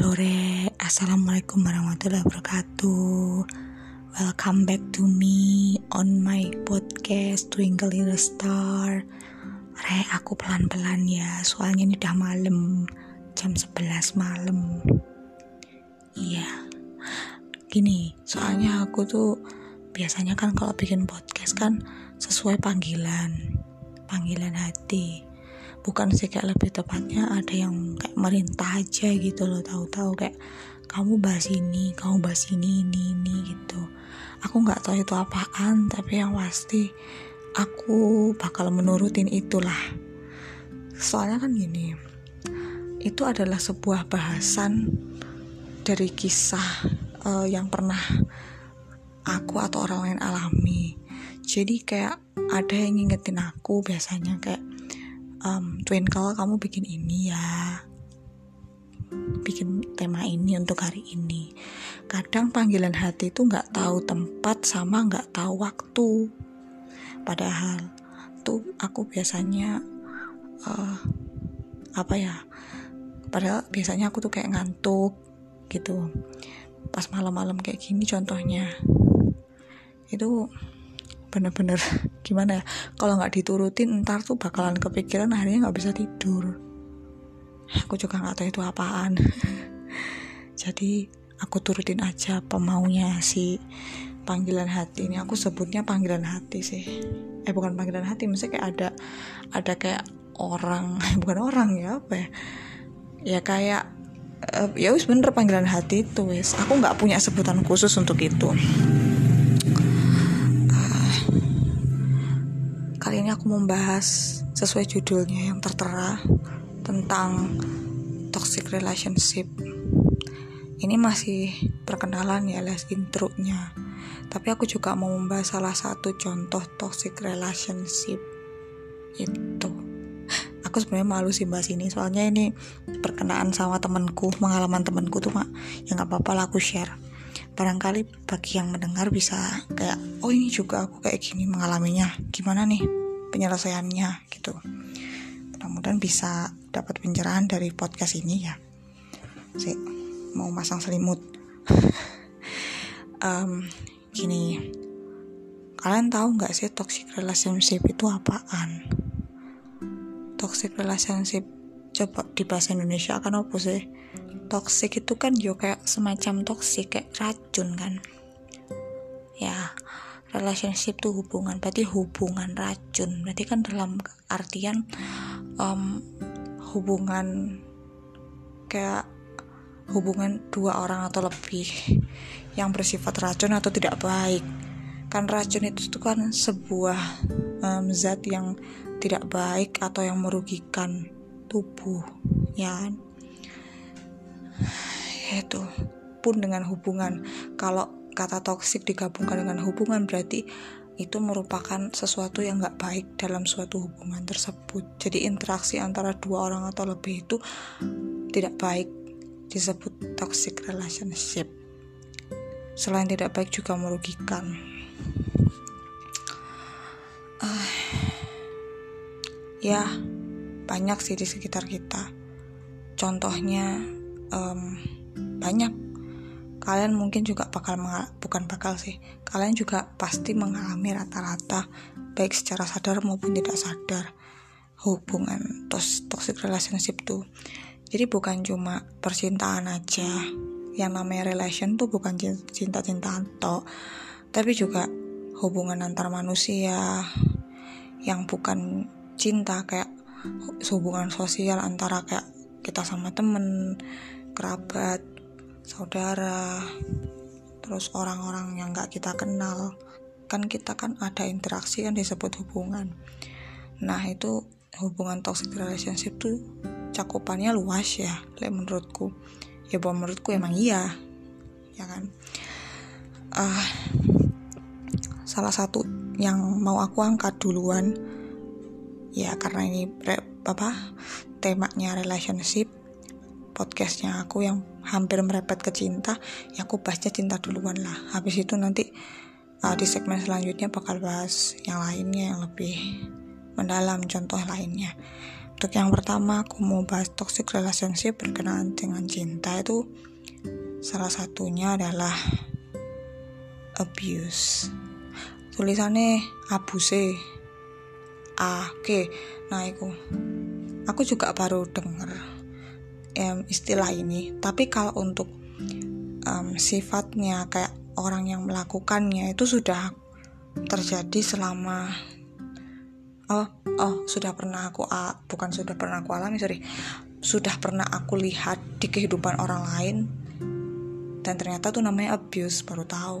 Halo Re, Assalamualaikum warahmatullahi wabarakatuh. Welcome back to me on my podcast Twinkle Little Star. Re, aku pelan-pelan ya, soalnya ini udah malam Jam 11 malam. Iya. Gini, soalnya aku tuh Biasanya kan kalau bikin podcast kan Sesuai panggilan Panggilan hati bukan sih kayak lebih tepatnya ada yang kayak merintah aja gitu loh tahu-tahu kayak kamu bahas ini kamu bahas ini ini ini gitu. Aku nggak tahu itu apaan tapi yang pasti aku bakal menurutin itulah. Soalnya kan gini itu adalah sebuah bahasan dari kisah uh, yang pernah aku atau orang lain alami. Jadi kayak ada yang ngingetin aku biasanya kayak um, Twinkle kamu bikin ini ya. Bikin tema ini untuk hari ini. Kadang panggilan hati itu nggak tahu tempat sama nggak tahu waktu. Padahal tuh aku biasanya uh, apa ya padahal biasanya aku tuh kayak ngantuk gitu. Pas malam-malam kayak gini contohnya. Itu bener-bener gimana ya? Kalau nggak diturutin ntar tuh bakalan kepikiran akhirnya nggak bisa tidur. Aku juga nggak tahu itu apaan. Jadi aku turutin aja pemaunya si panggilan hati ini. Aku sebutnya panggilan hati sih. Eh bukan panggilan hati maksudnya kayak ada ada kayak orang. Bukan orang ya apa ya? Ya kayak uh, ya wis bener panggilan hati itu wis. Aku nggak punya sebutan khusus untuk itu Ini aku membahas sesuai judulnya yang tertera tentang toxic relationship. Ini masih perkenalan ya, les intronya. Tapi aku juga mau membahas salah satu contoh toxic relationship itu. Aku sebenarnya malu sih bahas ini, soalnya ini perkenaan sama temenku, pengalaman temenku tuh mak, ya nggak apa-apa lah aku share barangkali bagi yang mendengar bisa kayak oh ini juga aku kayak gini mengalaminya gimana nih penyelesaiannya gitu. Mudah-mudahan bisa dapat pencerahan dari podcast ini ya. Sih mau masang selimut. Um, gini kalian tahu nggak sih toxic relationship itu apaan? Toxic relationship coba di bahasa Indonesia akan apa sih? Toxic itu kan juga kayak semacam toxic kayak racun kan relationship tuh hubungan berarti hubungan racun. Berarti kan dalam artian um, hubungan kayak hubungan dua orang atau lebih yang bersifat racun atau tidak baik. Kan racun itu tuh kan sebuah um, zat yang tidak baik atau yang merugikan tubuh ya kan? Itu pun dengan hubungan. Kalau kata toksik digabungkan dengan hubungan berarti itu merupakan sesuatu yang nggak baik dalam suatu hubungan tersebut. Jadi interaksi antara dua orang atau lebih itu tidak baik disebut toxic relationship. Selain tidak baik juga merugikan. Uh, ya banyak sih di sekitar kita. Contohnya um, banyak kalian mungkin juga bakal bukan bakal sih. Kalian juga pasti mengalami rata-rata baik secara sadar maupun tidak sadar hubungan tos toxic relationship tuh. Jadi bukan cuma percintaan aja yang namanya relation tuh bukan cinta-cintaan toh tapi juga hubungan antar manusia yang bukan cinta kayak hubungan sosial antara kayak kita sama temen kerabat saudara, terus orang-orang yang gak kita kenal. Kan kita kan ada interaksi kan disebut hubungan. Nah itu hubungan toxic relationship tuh cakupannya luas ya, le menurutku. Ya bahwa menurutku emang iya, ya kan. Uh, salah satu yang mau aku angkat duluan ya karena ini apa temanya relationship podcastnya aku yang hampir merepet ke cinta ya aku bahasnya cinta duluan lah. Habis itu nanti uh, di segmen selanjutnya bakal bahas yang lainnya yang lebih mendalam contoh lainnya. Untuk yang pertama aku mau bahas toxic relationship berkenaan dengan cinta itu salah satunya adalah abuse. Tulisannya abuse. Ah oke okay. nah itu aku juga baru denger um, istilah ini. Tapi kalau untuk um, sifatnya kayak orang yang melakukannya itu sudah terjadi selama oh oh sudah pernah aku uh, bukan sudah pernah aku alami sorry. Sudah pernah aku lihat di kehidupan orang lain dan ternyata tuh namanya abuse baru tahu.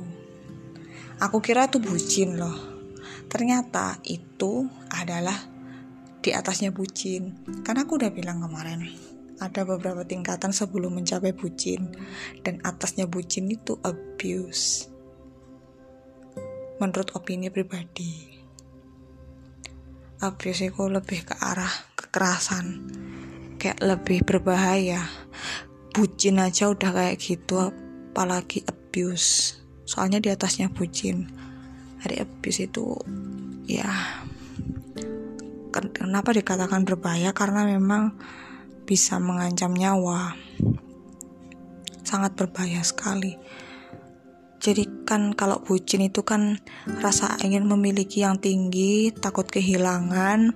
Aku kira tuh bucin loh. Ternyata itu adalah di atasnya bucin. Karena aku udah bilang kemarin ada beberapa tingkatan sebelum mencapai bucin dan atasnya bucin itu abuse. Menurut opini pribadi abuse itu lebih ke arah kekerasan kayak lebih berbahaya. Bucin aja udah kayak gitu apalagi abuse. Soalnya di atasnya bucin hari abuse itu ya kenapa dikatakan berbahaya? Karena memang bisa mengancam nyawa. Sangat berbahaya sekali. Jadi kan kalau bucin itu kan rasa ingin memiliki yang tinggi, takut kehilangan,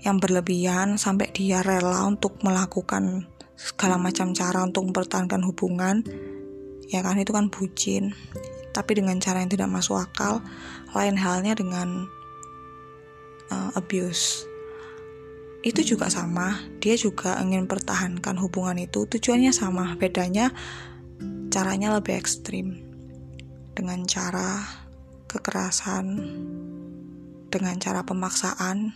yang berlebihan sampai dia rela untuk melakukan segala macam cara untuk mempertahankan hubungan. Ya kan itu kan bucin. Tapi dengan cara yang tidak masuk akal, lain halnya dengan uh, abuse itu juga sama. Dia juga ingin pertahankan hubungan itu. Tujuannya sama. Bedanya caranya lebih ekstrim. Dengan cara kekerasan dengan cara pemaksaan.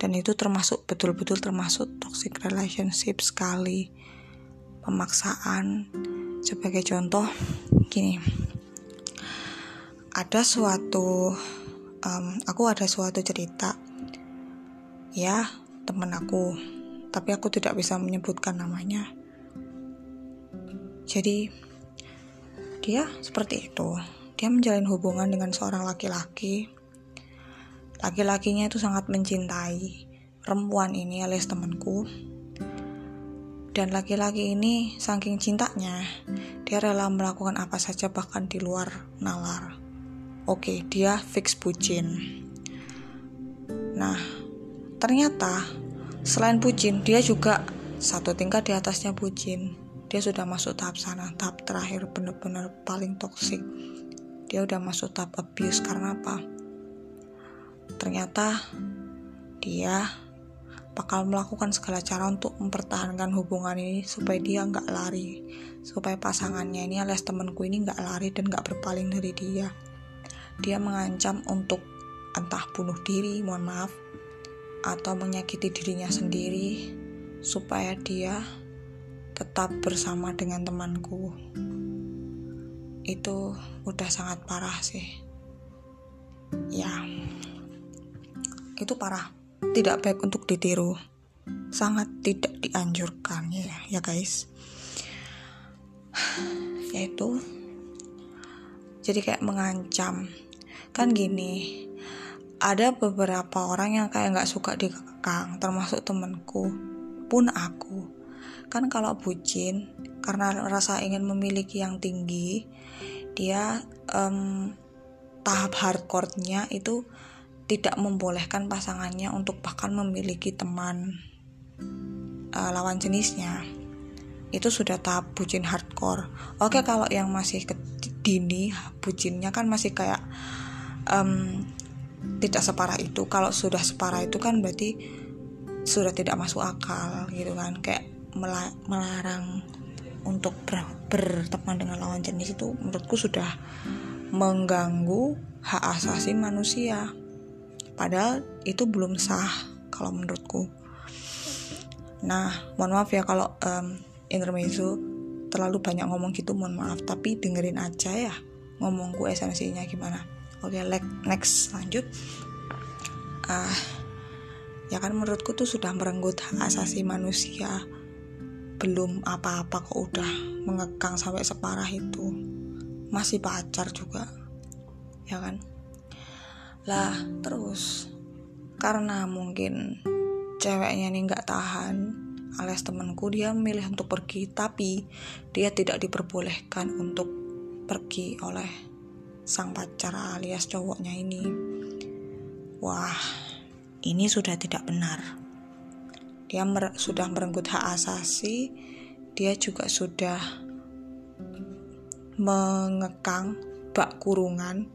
Dan itu termasuk betul-betul termasuk toxic relationship sekali. Pemaksaan. Sebagai contoh gini. Ada suatu um, aku ada suatu cerita ya teman aku. Tapi aku tidak bisa menyebutkan namanya. Jadi dia seperti itu. Dia menjalin hubungan dengan seorang laki-laki. Laki-lakinya itu sangat mencintai perempuan ini alias temanku. Dan laki-laki ini saking cintanya dia rela melakukan apa saja bahkan di luar nalar. Oke dia fix bucin. Nah Ternyata selain bucin, dia juga satu tingkat di atasnya bucin. Dia sudah masuk tahap sana, tahap terakhir benar-benar paling toksik. Dia udah masuk tahap abuse karena apa? Ternyata dia bakal melakukan segala cara untuk mempertahankan hubungan ini supaya dia nggak lari, supaya pasangannya ini alias temanku ini nggak lari dan nggak berpaling dari dia. Dia mengancam untuk entah bunuh diri, mohon maaf, atau menyakiti dirinya sendiri supaya dia tetap bersama dengan temanku. Itu udah sangat parah sih. Ya. Itu parah. Tidak baik untuk ditiru. Sangat tidak dianjurkan ya, ya guys. Yaitu jadi kayak mengancam. Kan gini, ada beberapa orang yang kayak nggak suka dikekang termasuk temenku pun aku. Kan kalau bucin karena rasa ingin memiliki yang tinggi dia um, tahap hardcore-nya itu tidak membolehkan pasangannya untuk bahkan memiliki teman uh, lawan jenisnya. Itu sudah tahap bucin hardcore. Oke kalau yang masih dini bucinnya kan masih kayak um, tidak separah itu. Kalau sudah separah itu kan berarti sudah tidak masuk akal gitu kan. Kayak melarang untuk ber berteman dengan lawan jenis itu menurutku sudah mengganggu hak asasi manusia. Padahal itu belum sah kalau menurutku. Nah mohon maaf ya kalau um, intermezzo terlalu banyak ngomong gitu mohon maaf. Tapi dengerin aja ya ngomongku esensinya gimana oke next lanjut. Uh, ya kan menurutku tuh sudah merenggut hak asasi manusia. Belum apa-apa kok udah mengekang sampai separah itu. Masih pacar juga ya kan? Lah terus karena mungkin ceweknya ini nggak tahan alias temanku dia memilih untuk pergi tapi dia tidak diperbolehkan untuk pergi oleh sang pacar alias cowoknya ini. Wah ini sudah tidak benar. Dia mer sudah merenggut hak asasi dia juga sudah mengekang bak kurungan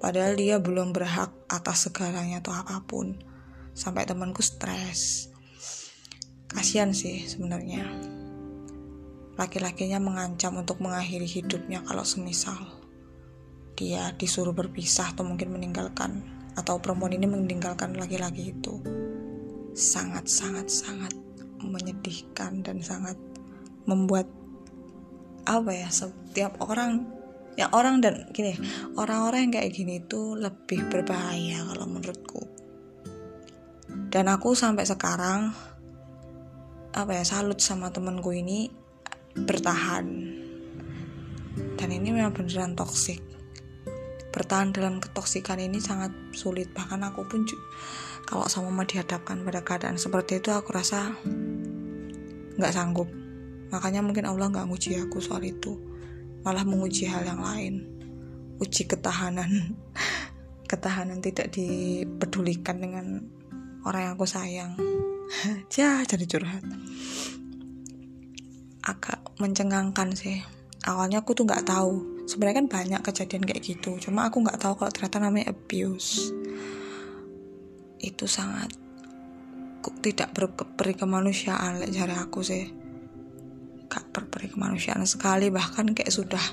padahal dia belum berhak atas segalanya atau apa pun. Sampai temanku stres. Kasihan sih sebenarnya. Laki-lakinya mengancam untuk mengakhiri hidupnya kalau semisal dia disuruh berpisah atau mungkin meninggalkan atau perempuan ini meninggalkan laki-laki itu sangat sangat sangat menyedihkan dan sangat membuat apa ya setiap orang ya orang dan gini orang-orang yang kayak gini itu lebih berbahaya kalau menurutku. Dan aku sampai sekarang apa ya salut sama temenku ini bertahan. Dan ini memang beneran toksik bertahan dalam ketoksikan ini sangat sulit. Bahkan aku pun kalau sama mama dihadapkan pada keadaan seperti itu aku rasa nggak sanggup. Makanya mungkin Allah nggak nguji aku soal itu. Malah menguji hal yang lain. Uji ketahanan. Ketahanan tidak dipedulikan dengan orang yang aku sayang. Ya jadi curhat. Agak mencengangkan sih. Awalnya aku tuh nggak tahu sebenarnya kan banyak kejadian kayak gitu cuma aku nggak tahu kalau ternyata namanya abuse. Itu sangat tidak berperi kemanusiaan like, jari aku sih. Gak berperi kemanusiaan sekali bahkan kayak sudah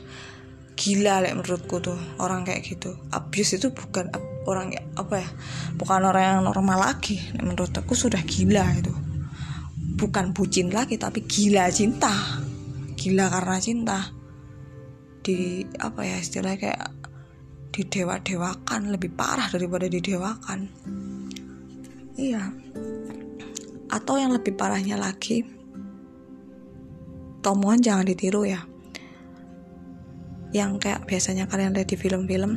gila like, menurutku tuh orang kayak gitu. Abuse itu bukan orang apa ya bukan orang yang normal lagi. Menurut aku sudah gila itu. Bukan bucin lagi tapi gila cinta. Gila karena cinta di apa ya istilahnya kayak didewa-dewakan lebih parah daripada didewakan. Iya. Atau yang lebih parahnya lagi tomoan jangan ditiru ya. Yang kayak biasanya kalian lihat di film-film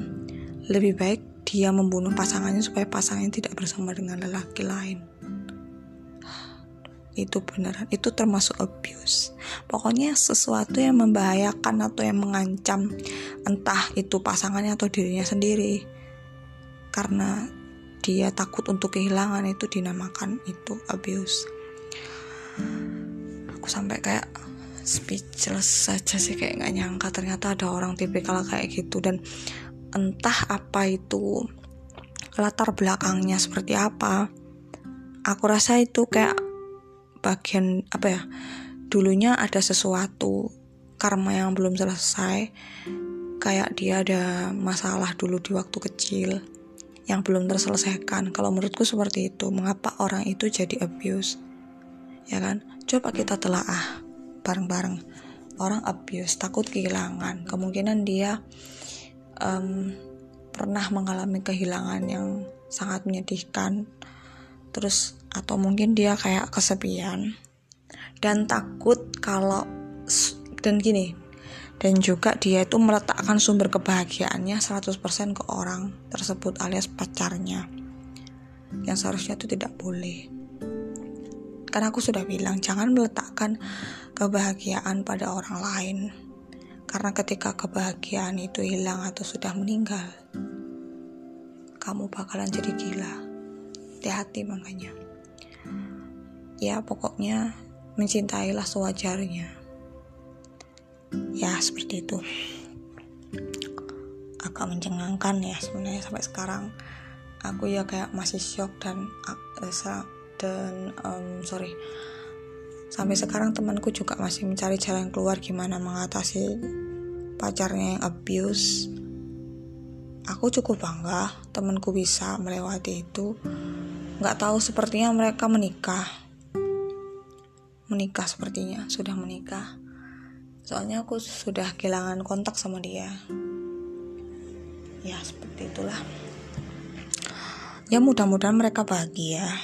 lebih baik dia membunuh pasangannya supaya pasangannya tidak bersama dengan lelaki lain itu beneran. Itu termasuk abuse. Pokoknya sesuatu yang membahayakan atau yang mengancam entah itu pasangannya atau dirinya sendiri. Karena dia takut untuk kehilangan itu dinamakan itu abuse. Aku sampai kayak speechless saja sih kayak nggak nyangka ternyata ada orang tipikal kayak gitu. Dan entah apa itu latar belakangnya seperti apa aku rasa itu kayak bagian apa ya dulunya ada sesuatu karma yang belum selesai. Kayak dia ada masalah dulu di waktu kecil yang belum terselesaikan. Kalau menurutku seperti itu mengapa orang itu jadi abuse? Ya kan? Coba kita telaah bareng-bareng. Orang abuse takut kehilangan. Kemungkinan dia um, pernah mengalami kehilangan yang sangat menyedihkan terus atau mungkin dia kayak kesepian. Dan takut kalau dan gini dan juga dia itu meletakkan sumber kebahagiaannya 100% ke orang tersebut alias pacarnya. Yang seharusnya itu tidak boleh. Karena aku sudah bilang jangan meletakkan kebahagiaan pada orang lain. Karena ketika kebahagiaan itu hilang atau sudah meninggal kamu bakalan jadi gila hati-hati makanya ya pokoknya mencintailah sewajarnya. Ya seperti itu. Agak mencengangkan ya sebenarnya sampai sekarang. Aku ya kayak masih shock dan uh, dan um, sorry. Sampai sekarang temanku juga masih mencari jalan keluar gimana mengatasi pacarnya yang abuse. Aku cukup bangga temanku bisa melewati itu nggak tahu sepertinya mereka menikah. Menikah sepertinya sudah menikah. Soalnya aku sudah kehilangan kontak sama dia. Ya seperti itulah. Ya mudah-mudahan mereka bahagia.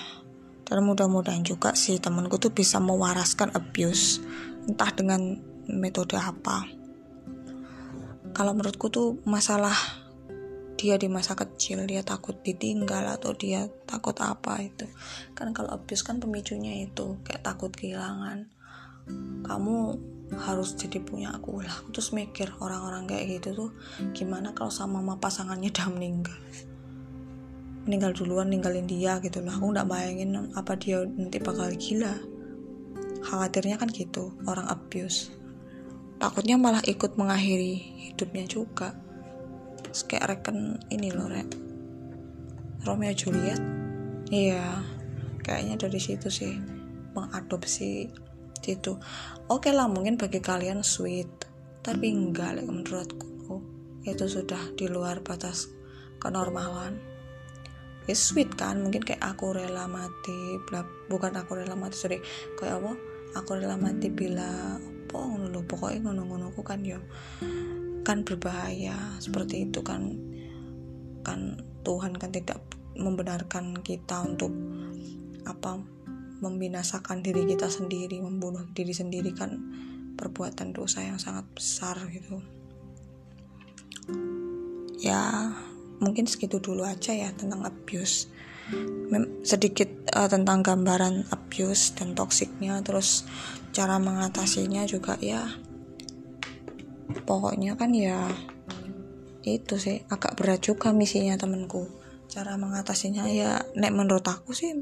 Dan mudah-mudahan juga sih temanku tuh bisa mewaraskan abuse entah dengan metode apa. Kalau menurutku tuh masalah dia di masa kecil dia takut ditinggal atau dia takut apa itu. Kan kalau abuse kan pemicunya itu kayak takut kehilangan. Kamu harus jadi punya aku lah. Terus mikir orang-orang kayak gitu tuh gimana kalau sama mama pasangannya udah meninggal? Meninggal duluan ninggalin dia gitu. Loh aku nggak bayangin apa dia nanti bakal gila. Khawatirnya kan gitu orang abuse. Takutnya malah ikut mengakhiri hidupnya juga kayak reken ini loh rek. Romeo Juliet. Iya kayaknya dari situ sih mengadopsi itu oke lah mungkin bagi kalian sweet tapi enggak like, menurutku itu sudah di luar batas kenormalan. Ya sweet kan? Mungkin kayak aku rela mati bukan aku rela mati sorry. Kayak apa? Aku rela mati bila apa ngono pokoknya ngono-ngono kan ya kan berbahaya seperti itu kan kan Tuhan kan tidak membenarkan kita untuk apa membinasakan diri kita sendiri membunuh diri sendiri kan perbuatan dosa yang sangat besar gitu. Ya mungkin segitu dulu aja ya tentang abuse. Mem sedikit uh, tentang gambaran abuse dan toksiknya terus cara mengatasinya juga ya pokoknya kan ya itu sih agak berat juga misinya temenku cara mengatasinya ya nek menurut aku sih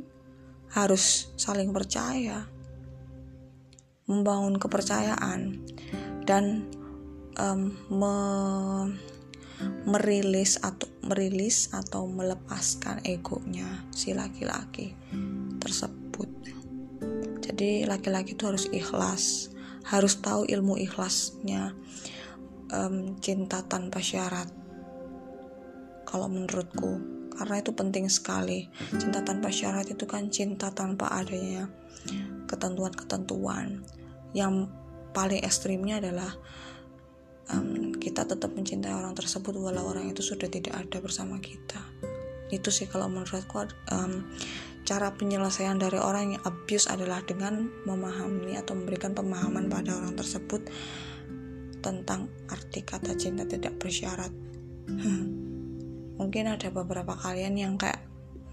harus saling percaya. Membangun kepercayaan dan um, me merilis atau merilis atau melepaskan egonya si laki-laki tersebut. Jadi laki-laki itu harus ikhlas harus tahu ilmu ikhlasnya um, cinta tanpa syarat. Kalau menurutku karena itu penting sekali. Cinta tanpa syarat itu kan cinta tanpa adanya ketentuan-ketentuan. Yang paling ekstrimnya adalah um, kita tetap mencintai orang tersebut walau orang itu sudah tidak ada bersama kita. Itu sih kalau menurutku um, cara penyelesaian dari orang yang abuse adalah dengan memahami atau memberikan pemahaman pada orang tersebut tentang arti kata cinta tidak bersyarat. Mungkin ada beberapa kalian yang kayak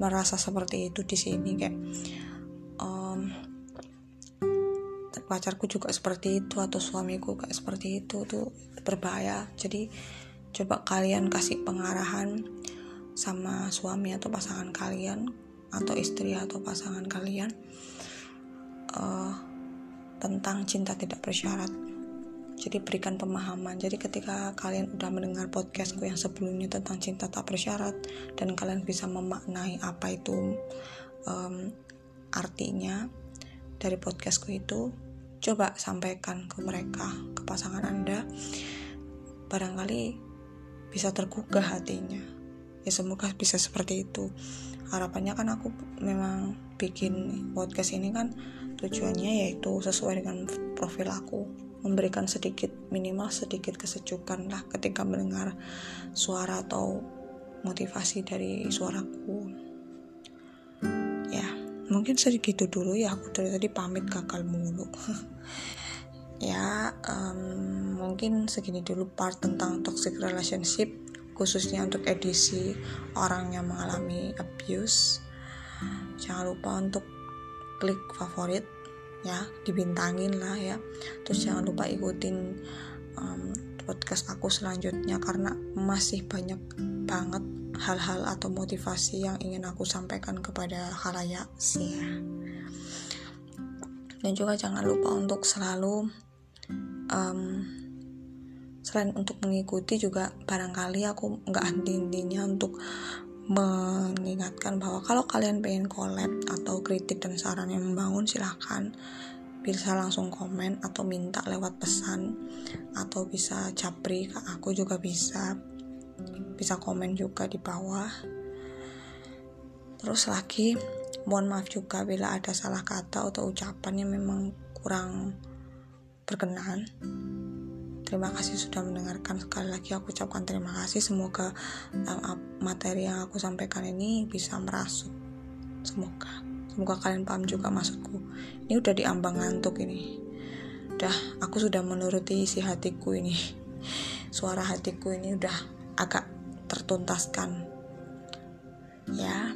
merasa seperti itu di sini kayak um, pacarku juga seperti itu atau suamiku kayak seperti itu tuh berbahaya. Jadi coba kalian kasih pengarahan sama suami atau pasangan kalian atau istri atau pasangan kalian uh, tentang cinta tidak bersyarat. Jadi berikan pemahaman. Jadi ketika kalian udah mendengar podcastku yang sebelumnya tentang cinta tak bersyarat dan kalian bisa memaknai apa itu um, artinya dari podcastku itu, coba sampaikan ke mereka, ke pasangan Anda. Barangkali bisa tergugah hatinya. Ya semoga bisa seperti itu harapannya kan aku memang bikin podcast ini kan tujuannya yaitu sesuai dengan profil aku memberikan sedikit minimal sedikit kesejukan lah ketika mendengar suara atau motivasi dari suaraku. Ya mungkin sedikit dulu ya. Aku dari tadi pamit gagal mulu. Ya um, mungkin segini dulu part tentang toxic relationship khususnya untuk edisi orang yang mengalami abuse. Jangan lupa untuk klik favorit ya dibintangin lah ya terus jangan lupa ikutin um, podcast aku selanjutnya karena masih banyak banget hal-hal atau motivasi yang ingin aku sampaikan kepada halayak sih ya. dan juga jangan lupa untuk selalu um, selain untuk mengikuti juga barangkali aku nggak henti-hentinya untuk mengingatkan bahwa kalau kalian pengen collab atau kritik dan saran yang membangun silahkan. Bisa langsung komen atau minta lewat pesan atau bisa japri ke aku juga bisa. Bisa komen juga di bawah. Terus lagi mohon maaf juga bila ada salah kata atau ucapan yang memang kurang berkenan Terima kasih sudah mendengarkan. Sekali lagi aku ucapkan terima kasih. Semoga um, materi yang aku sampaikan ini bisa merasuk. Semoga. Semoga kalian paham juga maksudku. Ini udah diambang ngantuk ini. Udah, aku sudah menuruti isi hatiku ini. Suara hatiku ini udah agak tertuntaskan ya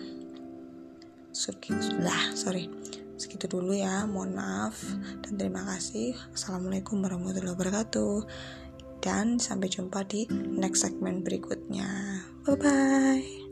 sudah sorry segitu dulu ya mohon maaf dan terima kasih. Assalamualaikum warahmatullahi wabarakatuh. Dan sampai jumpa di next segmen berikutnya. Bye bye